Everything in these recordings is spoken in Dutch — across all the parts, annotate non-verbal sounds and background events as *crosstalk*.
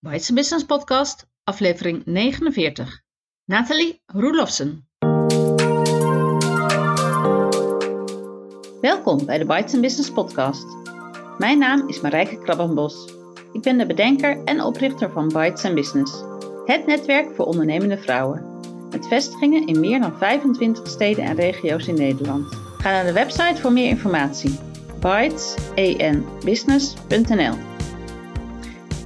Bites Business Podcast, aflevering 49. Nathalie Roelofsen. Welkom bij de Bites Business Podcast. Mijn naam is Marijke Krabbenbos. Ik ben de bedenker en oprichter van Bites Business, het netwerk voor ondernemende vrouwen. Met vestigingen in meer dan 25 steden en regio's in Nederland. Ga naar de website voor meer informatie. bitesbusiness.nl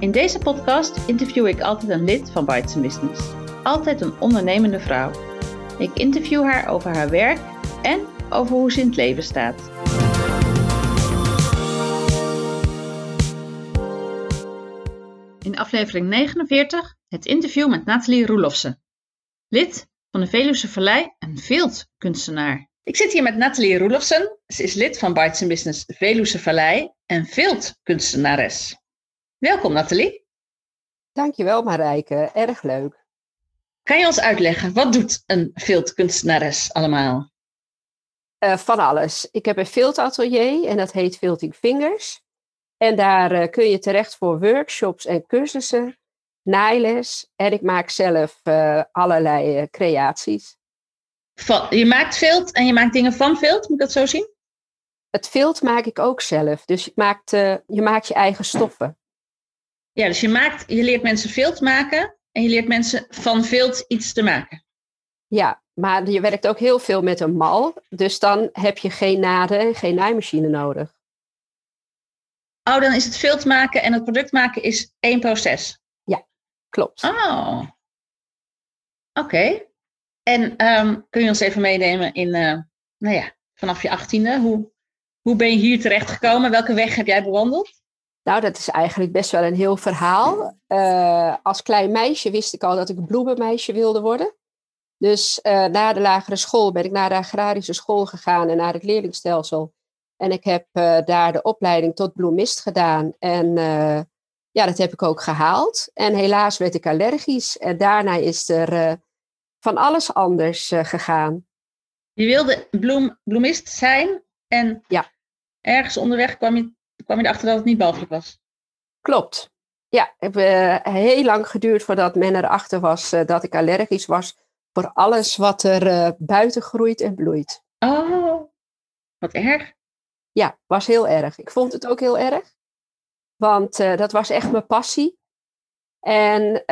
In deze podcast interview ik altijd een lid van Bites Business. Altijd een ondernemende vrouw. Ik interview haar over haar werk en over hoe ze in het leven staat. In aflevering 49 het interview met Nathalie Roelofsen, lid van de Veluwe Vallei en veldkunstenaar. Ik zit hier met Nathalie Roelofsen. Ze is lid van Bites Business Veluwe Vallei en veldkunstenares. Welkom Nathalie. Dankjewel Marijke, erg leuk. Kan je ons uitleggen, wat doet een veldkunstenares allemaal? Uh, van alles. Ik heb een veeldatelier en dat heet Vilting Fingers. En daar uh, kun je terecht voor workshops en cursussen, naailes. En ik maak zelf uh, allerlei creaties. Van, je maakt vilt en je maakt dingen van vilt, moet ik dat zo zien? Het vilt maak ik ook zelf. Dus je maakt, je maakt je eigen stoffen. Ja, dus je, maakt, je leert mensen vilt maken en je leert mensen van vilt iets te maken. Ja, maar je werkt ook heel veel met een mal. Dus dan heb je geen naden en geen naaimachine nodig. Oh, dan is het vilt maken en het product maken is één proces? Ja, klopt. Oh, oké. En um, kun je ons even meenemen in, uh, nou ja, vanaf je achttiende, hoe, hoe ben je hier terecht gekomen? Welke weg heb jij bewandeld? Nou, dat is eigenlijk best wel een heel verhaal. Uh, als klein meisje wist ik al dat ik een bloemenmeisje wilde worden. Dus uh, na de lagere school ben ik naar de agrarische school gegaan en naar het leerlingstelsel. En ik heb uh, daar de opleiding tot bloemist gedaan. En ja, dat heb ik ook gehaald. En helaas werd ik allergisch. En daarna is er van alles anders gegaan. Je wilde bloem, bloemist zijn en ja. ergens onderweg kwam je kwam je erachter dat het niet mogelijk was. Klopt. Ja, het heeft uh, heel lang geduurd voordat men erachter was uh, dat ik allergisch was voor alles wat er uh, buiten groeit en bloeit. Oh, wat erg. Ja, was heel erg. Ik vond het ook heel erg. Want dat was echt mijn passie. En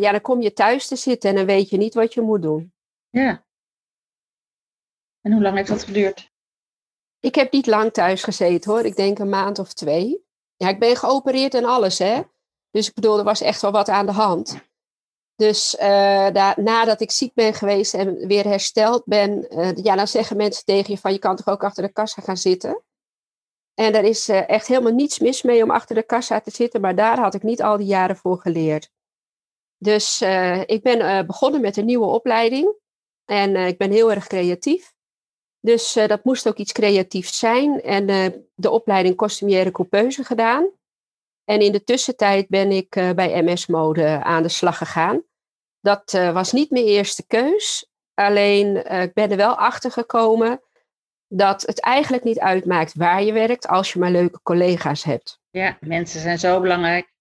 ja, dan kom je thuis te zitten en dan weet je niet wat je moet doen. Ja. En hoe lang heeft dat geduurd? Ik heb niet lang thuis gezeten hoor. Ik denk een maand of twee. Ja, ik ben geopereerd en alles hè. Dus ik bedoel, er was echt wel wat aan de hand. Dus uh, daar, nadat ik ziek ben geweest en weer hersteld ben, uh, ja, dan zeggen mensen tegen je van je kan toch ook achter de kassa gaan zitten. En er is uh, echt helemaal niets mis mee om achter de kassa te zitten, maar daar had ik niet al die jaren voor geleerd. Dus ik ben begonnen met een nieuwe opleiding en ik ben heel erg creatief. Dus uh, dat moest ook iets creatiefs zijn. En uh, de opleiding costumière coupeuse gedaan. En in de tussentijd ben ik uh, bij MS Mode aan de slag gegaan. Dat was niet mijn eerste keus. Alleen ik ben er wel achter gekomen dat het eigenlijk niet uitmaakt waar je werkt als je maar leuke collega's hebt. Ja, mensen zijn zo belangrijk.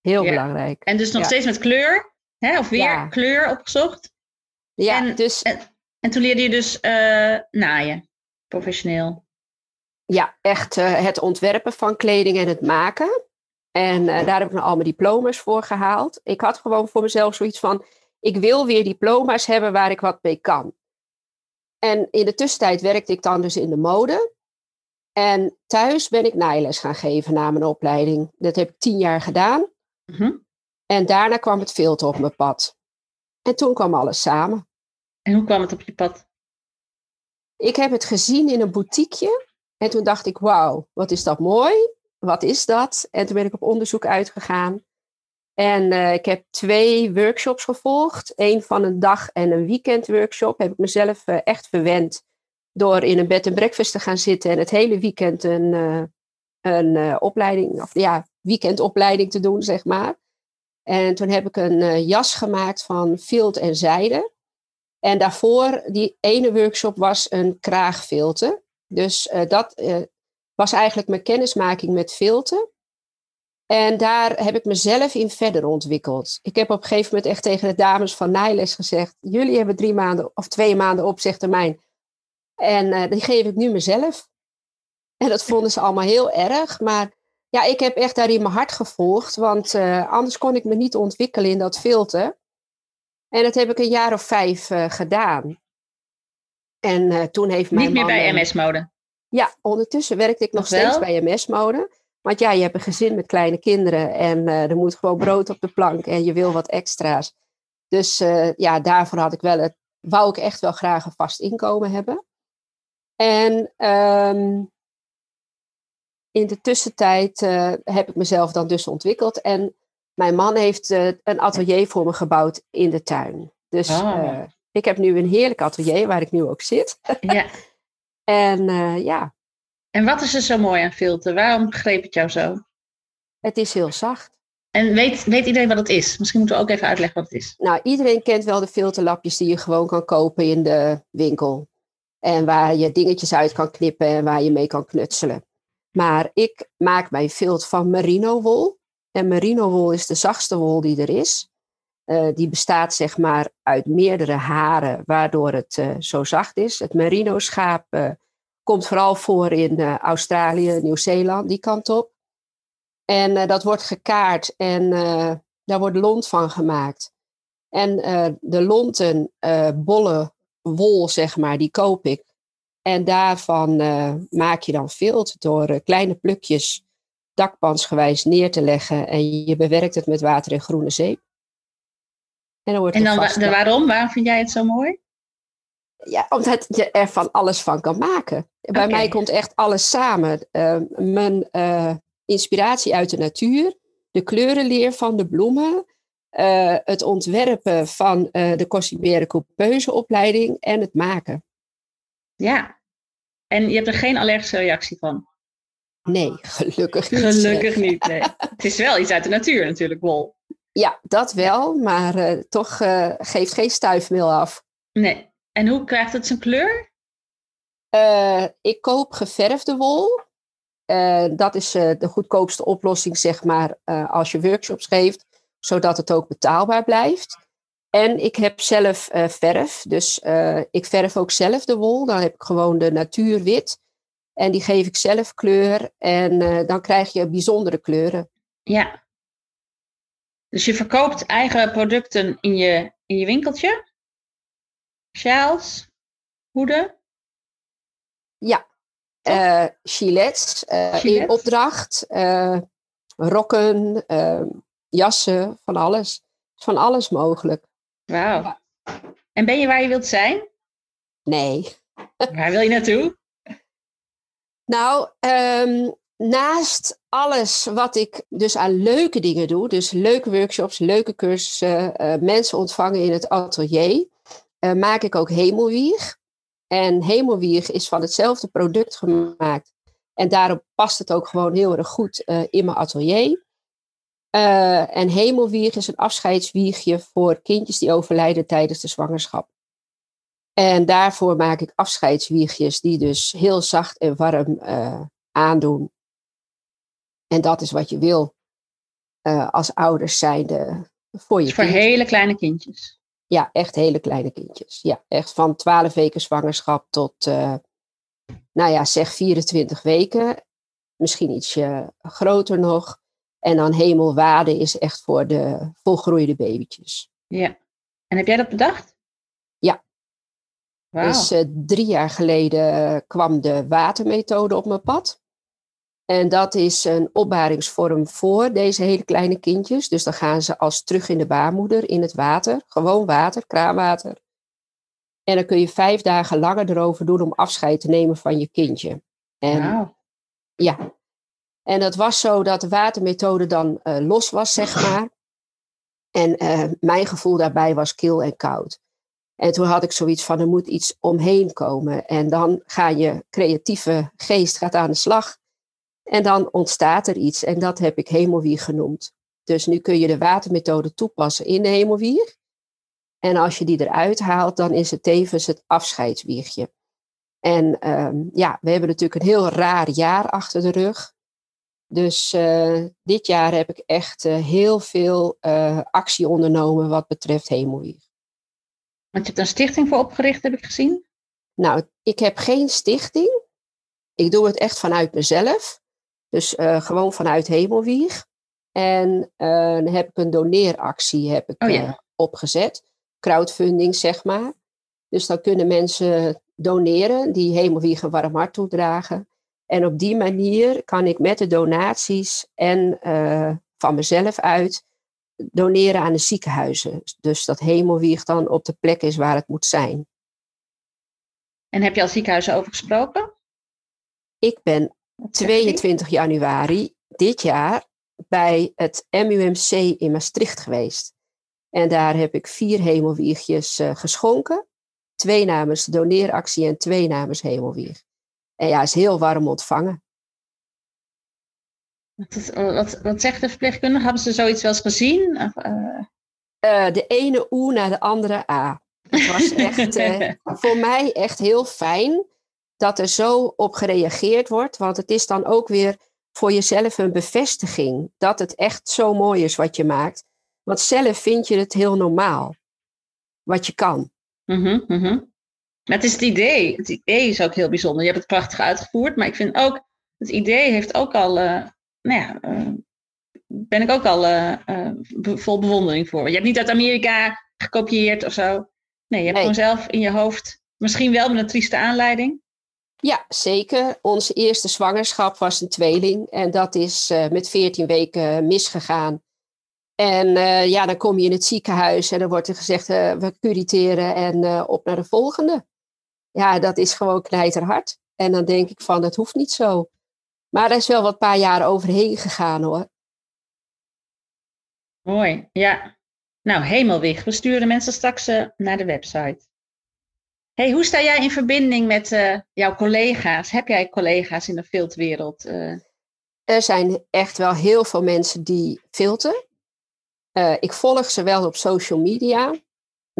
Heel ja. belangrijk. En dus nog ja. steeds met kleur, hè? of weer ja. kleur opgezocht. Ja, en, dus... En, en toen leerde je dus uh, naaien, professioneel. Ja, echt uh, het ontwerpen van kleding en het maken. En uh, daar heb ik nou al mijn diploma's voor gehaald. Ik had gewoon voor mezelf zoiets van: ik wil weer diploma's hebben waar ik wat mee kan. En in de tussentijd werkte ik dan dus in de mode. En thuis ben ik naailes gaan geven na mijn opleiding. Dat heb ik tien jaar gedaan. Mm -hmm. En daarna kwam het filter op mijn pad. En toen kwam alles samen. En hoe kwam het op je pad? Ik heb het gezien in een boutiqueje. En toen dacht ik, wauw, wat is dat mooi. Wat is dat? En toen ben ik op onderzoek uitgegaan. En uh, ik heb twee workshops gevolgd. Eén van een dag en een weekend workshop. Heb ik mezelf uh, echt verwend door in een bed en breakfast te gaan zitten. En het hele weekend een, uh, een opleiding, of ja, weekendopleiding te doen, zeg maar. En toen heb ik een jas gemaakt van vilt en zijde. En daarvoor, die ene workshop was een kraagfilter. Dus uh, dat uh, was eigenlijk mijn kennismaking met filten. En daar heb ik mezelf in verder ontwikkeld. Ik heb op een gegeven moment echt tegen de dames van Nijles gezegd: Jullie hebben drie maanden of twee maanden opzegtermijn. En uh, die geef ik nu mezelf. En dat vonden ze allemaal heel erg. Maar ja, ik heb echt daarin mijn hart gevolgd. Want anders kon ik me niet ontwikkelen in dat filter. En dat heb ik een jaar of vijf uh, gedaan. En toen heeft mijn Niet meer bij MS-mode? Ja, ondertussen werkte ik nog, nog steeds bij MS-mode. Want ja, je hebt een gezin met kleine kinderen en uh, er moet gewoon brood op de plank en je wil wat extra's. Dus ja, daarvoor had ik wel het, wou ik echt wel graag een vast inkomen hebben. En um, in de tussentijd heb ik mezelf dan dus ontwikkeld. En mijn man heeft een atelier voor me gebouwd in de tuin. Dus oh. ik heb nu een heerlijk atelier waar ik nu ook zit. Ja. *laughs* en ja, en wat is er zo mooi aan filter? Waarom greep het jou zo? Het is heel zacht. En weet, weet iedereen wat het is? Misschien moeten we ook even uitleggen wat het is. Nou, iedereen kent wel de filterlapjes die je gewoon kan kopen in de winkel. En waar je dingetjes uit kan knippen en waar je mee kan knutselen. Maar ik maak mijn filter van merino wol. En merino wol is de zachtste wol die er is. Uh, die bestaat zeg maar uit meerdere haren, waardoor het uh, zo zacht is. Het merino schaap uh, Komt vooral voor in Australië, Nieuw-Zeeland, die kant op. En dat wordt gekaard en daar wordt lont van gemaakt. En de lonten, bolle wol, zeg maar, die koop ik. En daarvan maak je dan vilt door kleine plukjes dakpansgewijs neer te leggen. En je bewerkt het met water en groene zeep. En dan, wordt en dan de waarom? Waarom vind jij het zo mooi? Ja, omdat je er van alles van kan maken. Bij mij komt echt alles samen. Uh, mijn uh, inspiratie uit de natuur, de kleurenleer van de bloemen, uh, het ontwerpen van de Cossimere Coupeuse opleiding en het maken. Ja, en je hebt er geen allergische reactie van? Nee, gelukkig niet. Gelukkig *laughs* niet, nee. het is wel iets uit de natuur natuurlijk, wol. Ja, dat wel, maar toch geeft geen stuifmeel af. Nee, en hoe krijgt het zijn kleur? Uh, ik koop geverfde wol. Uh, dat is uh, de goedkoopste oplossing, zeg maar, als je workshops geeft, zodat het ook betaalbaar blijft. En ik heb zelf verf, dus ik verf ook zelf de wol. Dan heb ik gewoon de natuurwit. En die geef ik zelf kleur en dan krijg je bijzondere kleuren. Ja. Dus je verkoopt eigen producten in je, in je winkeltje? sjaals, hoeden? Ja, uh, gilets uh, in opdracht, rokken, jassen, van alles. Van alles mogelijk. Wauw. En ben je waar je wilt zijn? Nee. Waar wil je naartoe? Nou, um, naast alles wat ik dus aan leuke dingen doe, dus leuke workshops, leuke cursussen, mensen ontvangen in het atelier, uh, maak ik ook hemelwieg. En hemelwieg is van hetzelfde product gemaakt. En daarop past het ook gewoon heel erg goed uh, in mijn atelier. En hemelwieg is een afscheidswiegje voor kindjes die overlijden tijdens de zwangerschap. En daarvoor maak ik afscheidswiegjes die dus heel zacht en warm aandoen. En dat is wat je wil als ouders zijnde voor je dus Voor hele kleine kindjes. Ja, echt hele kleine kindjes. Ja, echt van 12 weken zwangerschap tot, uh, nou ja, zeg 24 weken. Misschien ietsje groter nog. En dan hemelwaarde is echt voor de volgroeide babytjes. Ja. En heb jij dat bedacht? Wow. Dus uh, drie jaar geleden kwam de watermethode op mijn pad. En dat is een opbaringsvorm voor deze hele kleine kindjes. Dus dan gaan ze als terug in de baarmoeder in het water. Gewoon water, kraanwater. En dan kun je vijf dagen langer erover doen om afscheid te nemen van je kindje. En, Ja. En dat was zo dat de watermethode dan uh, los was, zeg maar. En uh, mijn gevoel daarbij was kil en koud. En toen had ik zoiets van, er moet iets omheen komen. En dan ga je creatieve geest gaat aan de slag. En dan ontstaat er iets en dat heb ik hemelwier genoemd. Dus nu kun je de watermethode toepassen in de hemelwier. En als je die eruit haalt, dan is het tevens het afscheidswiegje. En um, ja, we hebben natuurlijk een heel raar jaar achter de rug. Dus uh, dit jaar heb ik echt uh, heel veel uh, actie ondernomen wat betreft hemelwieg. Want je hebt een stichting voor opgericht, heb ik gezien? Nou, ik heb geen stichting. Ik doe het echt vanuit mezelf. Dus gewoon vanuit hemelwieg. En dan heb ik een doneeractie heb ik, oh, ja. opgezet. Crowdfunding, zeg maar. Dus dan kunnen mensen doneren die hemelwieg een warm hart toedragen. En op die manier kan ik met de donaties en van mezelf uit doneren aan de ziekenhuizen. Dus dat hemelwieg dan op de plek is waar het moet zijn. En heb je al ziekenhuizen over gesproken? Ik ben 22 januari dit jaar bij het MUMC in Maastricht geweest. En daar heb ik vier hemelwiegjes uh, geschonken. Twee namens de doneeractie en twee namens hemelwieg. En ja, is heel warm ontvangen. Wat, wat, wat zegt de verpleegkundige? Hebben ze zoiets wel eens gezien? Of, uh... Uh, de ene oe naar de andere a. Het was *laughs* echt uh, voor mij echt heel fijn dat er zo op gereageerd wordt. Want het is dan ook weer voor jezelf een bevestiging dat het echt zo mooi is wat je maakt. Want zelf vind je het heel normaal wat je kan. Mm -hmm, maar het is het idee. Het idee is ook heel bijzonder. Je hebt het prachtig uitgevoerd, maar ik vind ook, het idee heeft ook al, uh, nou ja, uh, ben ik ook al uh, vol bewondering voor. Je hebt niet uit Amerika gekopieerd of zo. Nee, je hebt nee. gewoon zelf in je hoofd, misschien wel met een trieste aanleiding. Ja, zeker. Onze eerste zwangerschap was een tweeling en dat is met 14 weken misgegaan. En ja, dan kom je in het ziekenhuis en dan wordt er gezegd, we curiteren en op naar de volgende ja, dat is gewoon knijterhard. En dan denk ik van, dat hoeft niet zo. Maar er is wel wat paar jaar overheen gegaan hoor. Mooi, ja. Nou, hemelwig. We sturen mensen straks uh, naar de website. Hey, hoe sta jij in verbinding met uh, jouw collega's? Heb jij collega's in de filtwereld? Uh... Er zijn echt wel heel veel mensen die filten. ik volg ze wel op social media,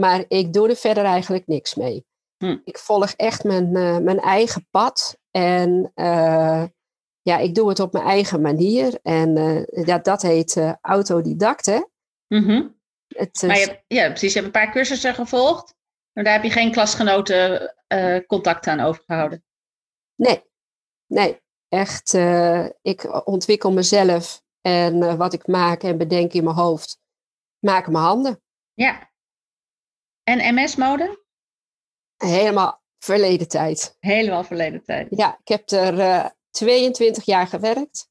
maar ik doe er verder eigenlijk niks mee. Hm. Ik volg echt mijn, mijn eigen pad. En ja, ik doe het op mijn eigen manier. En uh, ja, dat heet autodidact, hè? Mm -hmm. het, maar je, ja, precies. Je hebt een paar cursussen gevolgd. Maar daar heb je geen klasgenoten contact aan overgehouden. Nee, nee. Echt, ik ontwikkel mezelf en wat ik maak en bedenk in mijn hoofd, maak mijn handen. Ja. En MS-mode? Helemaal verleden tijd. Helemaal verleden tijd. Ja, ik heb er uh, eh, 22 jaar gewerkt.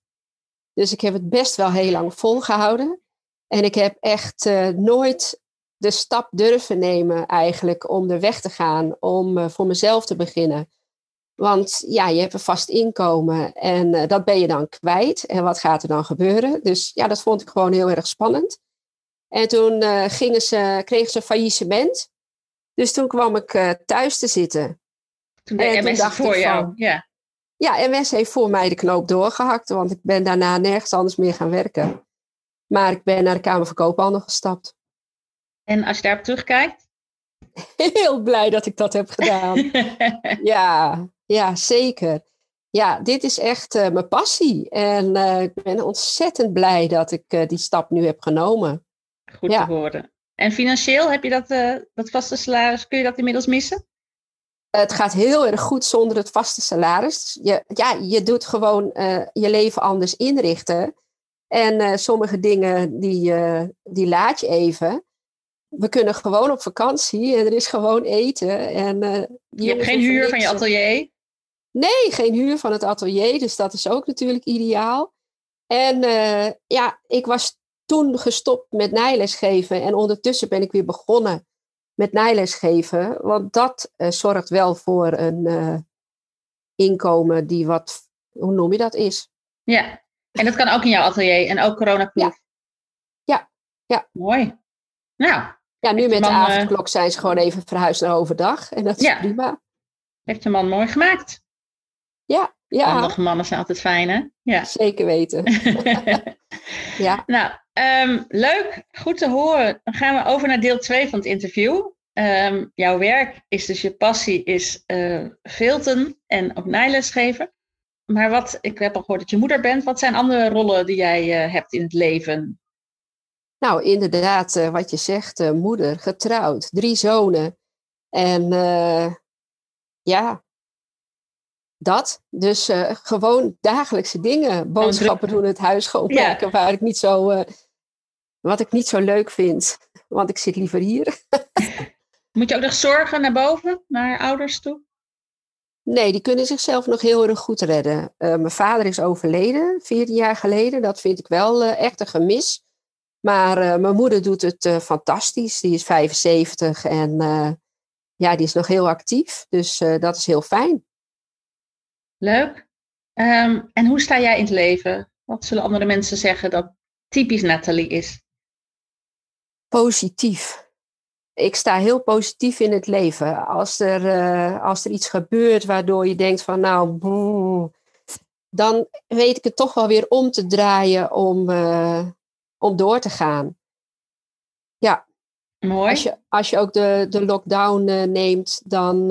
Dus ik heb het best wel heel lang volgehouden. En ik heb echt uh, nooit de stap durven nemen eigenlijk om er weg te gaan, om uh, voor mezelf te beginnen. Want ja, je hebt een vast inkomen en dat ben je dan kwijt. En wat gaat er dan gebeuren? Dus ja, dat vond ik gewoon heel erg spannend. En toen gingen ze, kregen ze faillissement. Dus toen kwam ik thuis te zitten. Toen deed MS dacht voor jou, van, ja. Ja, MS heeft voor mij de knoop doorgehakt, want ik ben daarna nergens anders meer gaan werken. Maar ik ben naar de Kamer van Koophandel gestapt. En als je daarop terugkijkt? *laughs* Heel blij dat ik dat heb gedaan. *laughs* ja, ja, zeker. Ja, dit is echt uh, mijn passie. En uh, ik ben ontzettend blij dat ik uh, die stap nu heb genomen. Goed ja. te horen. En financieel heb je dat, dat vaste salaris, kun je dat inmiddels missen? Het gaat heel erg goed zonder het vaste salaris. Je, ja, je doet gewoon uh, je leven anders inrichten. En uh, sommige dingen die, die laat je even. We kunnen gewoon op vakantie en er is gewoon eten. En, je hebt geen huur van je atelier? Nee, geen huur van het atelier. Dus dat is ook natuurlijk ideaal. En ja, ik was toen gestopt met nijlesgeven en ondertussen ben ik weer begonnen met nijlesgeven. Want dat uh, zorgt wel voor een uh, inkomen die wat, hoe noem je dat, is. Ja, en dat kan ook in jouw atelier en ook coronaproof. Ja. ja, ja. Mooi. Nou. Ja, nu met man, de eh, avondklok zijn ze gewoon even verhuisd naar overdag en dat is ja. prima. Heeft de man mooi gemaakt. Ja, ja. Handige mannen zijn altijd fijn, hè? Ja. Zeker weten. *laughs* ja. Nou, um, leuk. Goed te horen. Dan gaan we over naar deel 2 van het interview. Um, jouw werk is dus je passie is uh, filten en ook nijles geven. maar wat, ik heb al gehoord dat je moeder bent. Wat zijn andere rollen die jij uh, hebt in het leven? Nou, inderdaad, uh, wat je zegt, moeder, getrouwd, drie zonen. En ja, dat. Dus gewoon dagelijkse dingen. Boodschappen doen, het huis schoonmaken, ja. waar ik niet zo, wat ik niet zo leuk vind. Want ik zit liever hier. *laughs* Moet je ook nog zorgen naar boven, naar ouders toe? Nee, die kunnen zichzelf nog heel erg goed redden. Uh, mijn vader is overleden, 14 jaar geleden. Dat vind ik wel echt een gemis. Maar mijn moeder doet het fantastisch. Die is 75 en ja, die is nog heel actief. Dus dat is heel fijn. Leuk. Um, en hoe sta jij in het leven? Wat zullen andere mensen zeggen dat typisch Nathalie is? Positief ik sta heel positief in het leven. Als er, uh, als er iets gebeurt waardoor je denkt van nou, dan weet ik het toch wel weer om te draaien om, uh, om door te gaan. Ja. Mooi. Als je, als je ook de, de lockdown uh, neemt, dan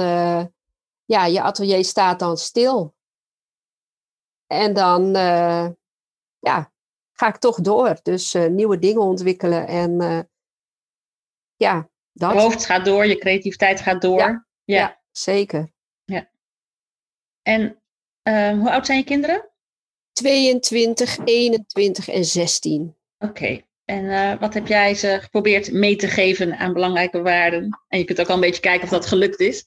ja, je atelier staat dan stil. En dan ja, ga ik toch door. Dus nieuwe dingen ontwikkelen en ja, dat. Je hoofd gaat door, je creativiteit gaat door. Ja, ja. zeker. Ja. En uh, hoe oud zijn je kinderen? 22, 21 en 16. Oké. En wat heb jij ze geprobeerd mee te geven aan belangrijke waarden? En je kunt ook al een beetje kijken of dat gelukt is.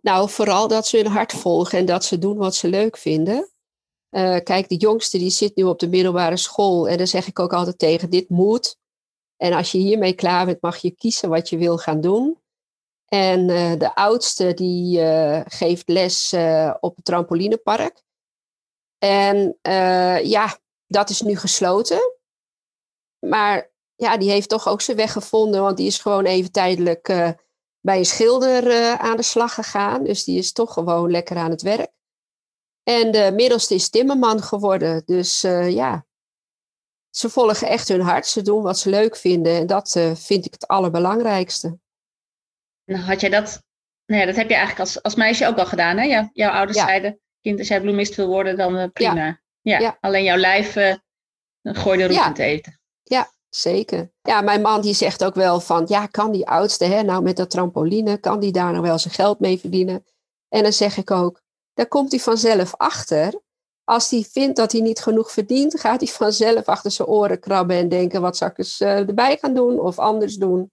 Nou, vooral dat ze hun hart volgen en dat ze doen wat ze leuk vinden. Uh, kijk, de jongste die zit nu op de middelbare school. En dan zeg ik ook altijd tegen, dit moet. En als je hiermee klaar bent, mag je kiezen wat je wil gaan doen. En uh, de oudste die uh, geeft les op het trampolinepark. En ja, dat is nu gesloten. Maar ja, die heeft toch ook zijn weg gevonden, want die is gewoon even tijdelijk bij een schilder aan de slag gegaan. Dus die is toch gewoon lekker aan het werk. En de middelste is timmerman geworden. Dus ja, ze volgen echt hun hart. Ze doen wat ze leuk vinden. En dat uh, vind ik het allerbelangrijkste. Nou, had jij dat... Nou ja, dat heb je eigenlijk als, als meisje ook al gedaan, hè? Ja, jouw ouders zeiden, kind, als jij bloemist wil worden, dan uh, prima. Ja. ja. Alleen jouw lijf uh, gooide roet te eten. Ja, zeker. Ja, mijn man die zegt ook wel van, ja, kan die oudste, hè, nou met dat trampoline, kan die daar nou wel zijn geld mee verdienen? En dan zeg ik ook, daar komt hij vanzelf achter als hij vindt dat hij niet genoeg verdient, gaat hij vanzelf achter zijn oren krabben en denken: wat zou ik eens uh, erbij gaan doen of anders doen.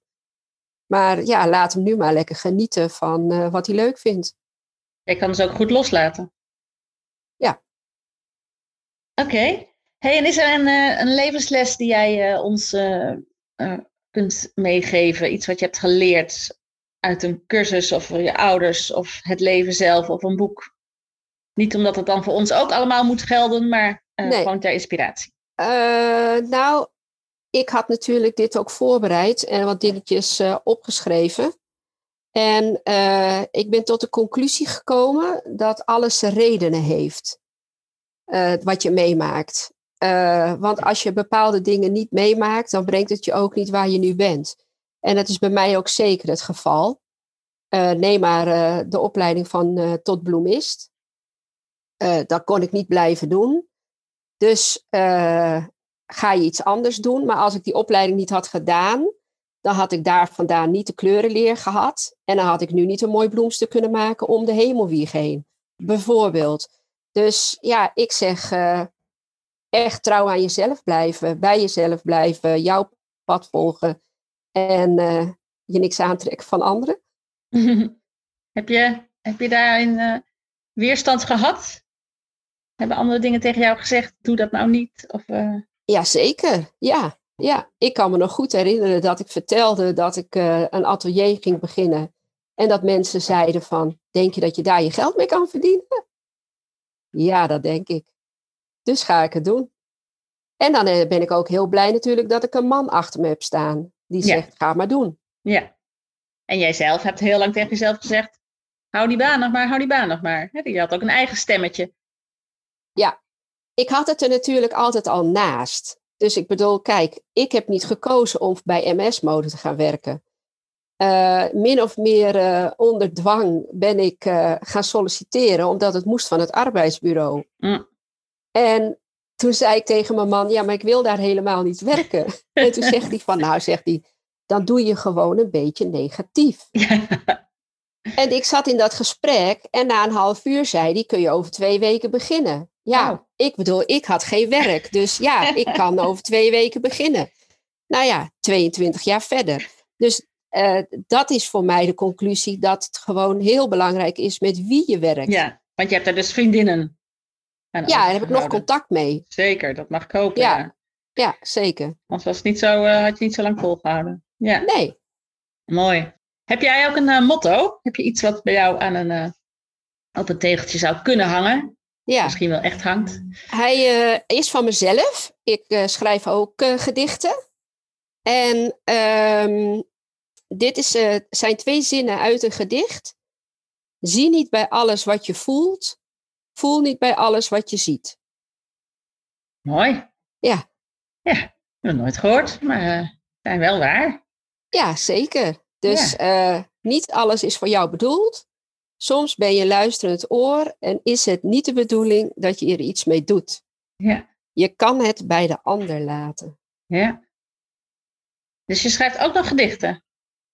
Maar ja, laat hem nu maar lekker genieten van uh, wat hij leuk vindt. Jij kan ze ook goed loslaten. Ja. Oké. Hey, en is er een, uh, een levensles die jij ons kunt meegeven? Iets wat je hebt geleerd uit een cursus of je ouders of het leven zelf of een boek? Niet omdat het dan voor ons ook allemaal moet gelden, maar uh, gewoon ter inspiratie. Uh, nou, ik had natuurlijk dit ook voorbereid en wat dingetjes uh, opgeschreven. En ik ben tot de conclusie gekomen dat alles redenen heeft. wat je meemaakt. want als je bepaalde dingen niet meemaakt, dan brengt het je ook niet waar je nu bent. En dat is bij mij ook zeker het geval. neem maar de opleiding van tot bloemist. Uh, dat kon ik niet blijven doen. Dus uh, ga je iets anders doen. Maar als ik die opleiding niet had gedaan, dan had ik daar vandaan niet de kleurenleer gehad. En dan had ik nu niet een mooi bloemstuk kunnen maken om de hemelwieg heen. Bijvoorbeeld. Dus ja, ik zeg uh, echt trouw aan jezelf blijven. Bij jezelf blijven. Jouw pad volgen. En je niks aantrekken van anderen. *laughs* heb, je, heb je daarin weerstand gehad? Hebben andere dingen tegen jou gezegd? Doe dat nou niet? Of, uh... Ja, zeker. Ja. ja, ik kan me nog goed herinneren dat ik vertelde dat ik uh, een atelier ging beginnen. En dat mensen zeiden van, denk je dat je daar je geld mee kan verdienen? Ja, dat denk ik. Dus ga ik het doen. En dan eh, ben ik ook heel blij natuurlijk dat ik een man achter me heb staan. Die zegt, ga maar doen. Ja. En jij zelf hebt heel lang tegen jezelf gezegd, hou die baan nog maar, hou die baan nog maar. Je had ook een eigen stemmetje. Ja, ik had het er natuurlijk altijd al naast. Dus ik bedoel, kijk, ik heb niet gekozen om bij MS-mode te gaan werken. eh, min of meer uh, onder dwang ben ik uh, gaan solliciteren, omdat het moest van het arbeidsbureau. Mm. En toen zei ik tegen mijn man, ja, maar ik wil daar helemaal niet werken. *laughs* en toen zegt hij van, nou, zegt hij, dan doe je gewoon een beetje negatief. *laughs* En ik zat in dat gesprek en na een half uur zei hij, kun je over twee weken beginnen? Ja, ik bedoel, ik had geen werk, dus ja, *laughs* ik kan over twee weken beginnen. Nou ja, 22 jaar verder. Dus uh, dat is voor mij de conclusie dat het gewoon heel belangrijk is met wie je werkt. Ja, want je hebt daar dus vriendinnen. Ja, daar heb ik nog contact mee. Zeker, dat mag ik hopen. Ja, ja. ja zeker. Anders was het niet zo, uh, had je niet zo lang volgehouden. Ja. Nee. Mooi. Heb jij ook een uh, motto? Heb je iets wat bij jou aan een, op een tegeltje zou kunnen hangen? Ja. Misschien wel echt hangt. Hij uh, is van mezelf. Ik schrijf ook gedichten. En um, dit is, zijn twee zinnen uit een gedicht. Zie niet bij alles wat je voelt. Voel niet bij alles wat je ziet. Mooi. Ja. Ja, ik heb het nooit gehoord, maar zijn wel waar. Ja, zeker. Dus ja. niet alles is voor jou bedoeld. Soms ben je luisterend oor en is het niet de bedoeling dat je er iets mee doet. Ja. Je kan het bij de ander laten. Ja. Dus je schrijft ook nog gedichten?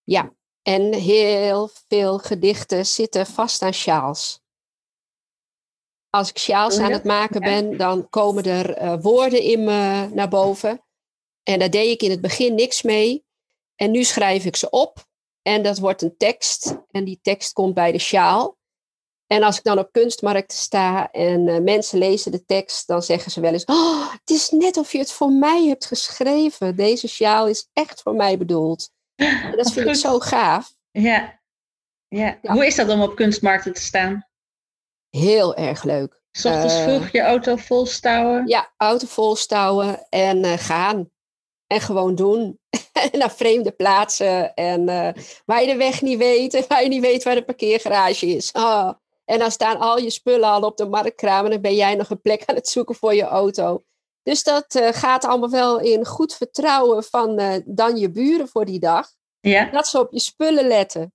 Ja, en heel veel gedichten zitten vast aan sjaals. Als ik sjaals aan het maken ben, dan komen er uh, woorden in me naar boven. En daar deed ik in het begin niks mee. En nu schrijf ik ze op. En dat wordt een tekst. En die tekst komt bij de sjaal. En als ik dan op kunstmarkt sta en uh, mensen lezen de tekst, dan zeggen ze wel eens: Oh, het is net of je het voor mij hebt geschreven. Deze sjaal is echt voor mij bedoeld. En dat vind ik zo gaaf. Ja. ja. ja. Hoe is dat om op kunstmarkten te staan? Heel erg leuk. S ochtends uh, vroeg je auto volstouwen? Ja, auto volstouwen en uh, gaan. En gewoon doen. *laughs* naar vreemde plaatsen. En uh, waar je de weg niet weet. En waar je niet weet waar de parkeergarage is. Oh. En dan staan al je spullen al op de marktkraam. En dan ben jij nog een plek aan het zoeken voor je auto. Dus dat uh, gaat allemaal wel in goed vertrouwen van uh, dan je buren voor die dag. Ja. Dat ze op je spullen letten.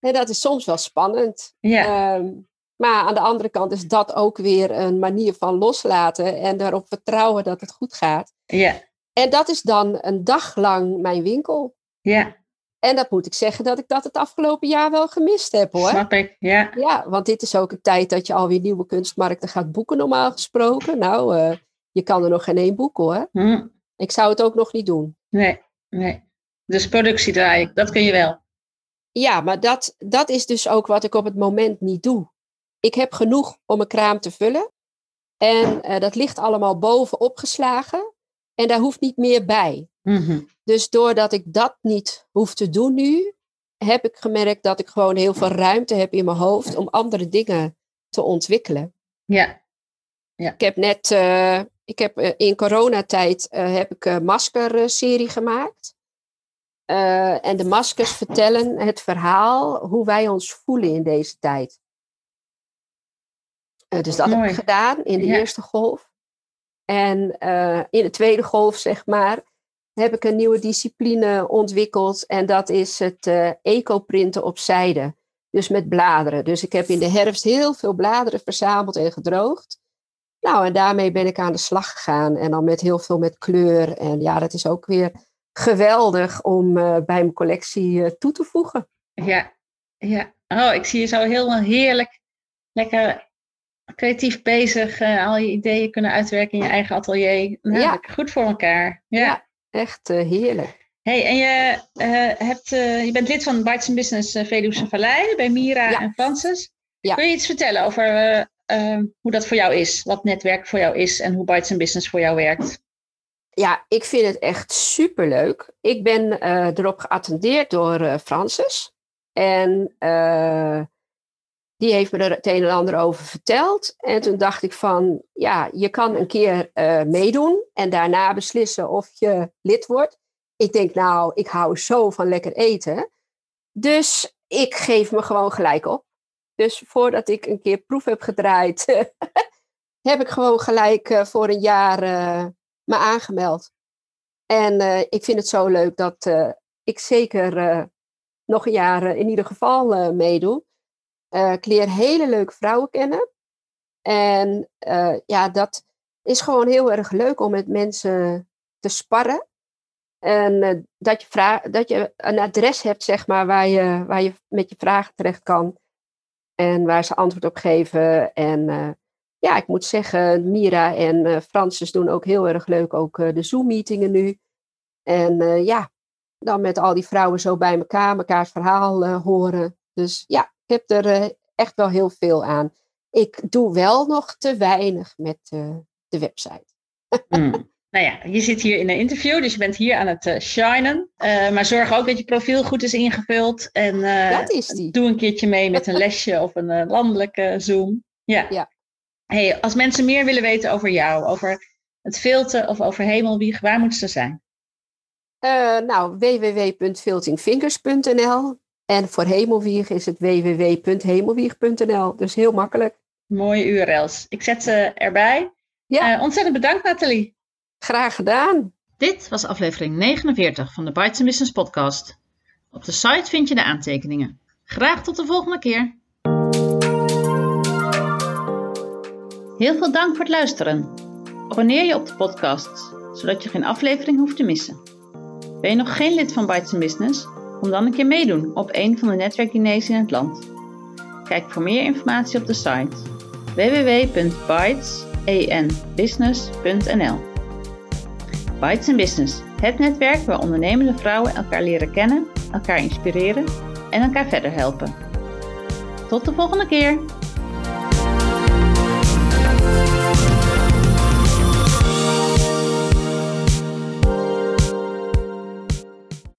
En dat is soms wel spannend. Ja. Um, maar aan de andere kant is dat ook weer een manier van loslaten. En daarop vertrouwen dat het goed gaat. Ja. En dat is dan een dag lang mijn winkel. Ja. En dat moet ik zeggen dat ik dat het afgelopen jaar wel gemist heb hoor. Snap ik, ja. Ja, want dit is ook een tijd dat je alweer nieuwe kunstmarkten gaat boeken normaal gesproken. Nou, uh, je kan er nog geen één boeken hoor. Hm. Ik zou het ook nog niet doen. Nee, nee. Dus productie draaien, dat kun je wel. Ja, maar dat, dat is dus ook wat ik op het moment niet doe. Ik heb genoeg om een kraam te vullen. En uh, dat ligt allemaal boven opgeslagen. En daar hoeft niet meer bij. Mm -hmm. Dus doordat ik dat niet hoef te doen nu, heb ik gemerkt dat ik gewoon heel veel ruimte heb in mijn hoofd om andere dingen te ontwikkelen. Ja. ja. Ik heb net, uh, ik heb uh, in coronatijd uh, heb ik een maskerserie gemaakt. en de maskers vertellen het verhaal hoe wij ons voelen in deze tijd. dus dat Mooi. heb ik gedaan in de Ja. eerste golf. En uh, in de tweede golf, zeg maar, heb ik een nieuwe discipline ontwikkeld. En dat is het uh, ecoprinten op zijde. Dus met bladeren. Dus ik heb in de herfst heel veel bladeren verzameld en gedroogd. Nou, en daarmee ben ik aan de slag gegaan. En dan met heel veel met kleur. En ja, dat is ook weer geweldig om uh, bij mijn collectie toe te voegen. Ja, ja. Oh, ik zie je zo helemaal heerlijk, lekker creatief bezig, uh, al je ideeën kunnen uitwerken in je eigen atelier. Nou, Ja. Goed voor elkaar. Ja. Ja. Echt uh, heerlijk. Hey, en je, uh, hebt, je bent lid van Bites Business Veluwe Vallei bij Mira Ja. en Francis. Kun je iets vertellen over hoe dat voor jou is? Wat netwerk voor jou is en hoe Bites Business voor jou werkt? Ja, ik vind het echt superleuk. Ik ben uh, erop geattendeerd door uh, Francis. En uh, die heeft me er het een en ander over verteld. En toen dacht ik van, ja, je kan een keer meedoen en daarna beslissen of je lid wordt. Ik denk, nou, ik hou zo van lekker eten. Dus ik geef me gewoon gelijk op. Dus voordat ik een keer proef heb gedraaid, *laughs* heb ik gewoon gelijk voor een jaar me aangemeld. En ik vind het zo leuk dat ik zeker nog een jaar in ieder geval meedoen. ik leer hele leuke vrouwen kennen. En ja, dat is gewoon heel erg leuk om met mensen te sparren. En dat, je dat je een adres hebt, zeg maar, waar je, waar je met je vragen terecht kan. En waar ze antwoord op geven. En ja, ik moet zeggen, Mira en Francis doen ook heel erg leuk ook de Zoom-meetingen nu. En ja, dan met al die vrouwen zo bij elkaar, mekaars verhaal horen. Dus ja, heb er echt wel heel veel aan. Ik doe wel nog te weinig met de website. Hmm. *laughs* Nou ja, je zit hier in een interview, dus je bent hier aan het shinen. maar zorg ook dat je profiel goed is ingevuld. En dat is die. doe een keertje mee met een *laughs* lesje of een landelijke Zoom. Ja. ja. Hey, als mensen meer willen weten over jou, over het filten of over hemelwieg, waar moeten ze zijn? Uh, nou, www.filtingfingers.nl en voor hemelwieg is het www.hemelwieg.nl. Dus heel makkelijk. Mooie URL's. Ik zet ze erbij. Ja. Uh, ontzettend bedankt, Nathalie. Graag gedaan. Dit was aflevering 49 van de Bites Business podcast. Op de site vind je de aantekeningen. Graag tot de volgende keer. Heel veel dank voor het luisteren. Abonneer je op de podcast, zodat je geen aflevering hoeft te missen. Ben je nog geen lid van Bites Business? Kom dan een keer meedoen op een van de netwerkdiners in het land. Kijk voor meer informatie op de site www.bytesenbusiness.nl Bites Business, het netwerk waar ondernemende vrouwen elkaar leren kennen, elkaar inspireren en elkaar verder helpen. Tot de volgende keer!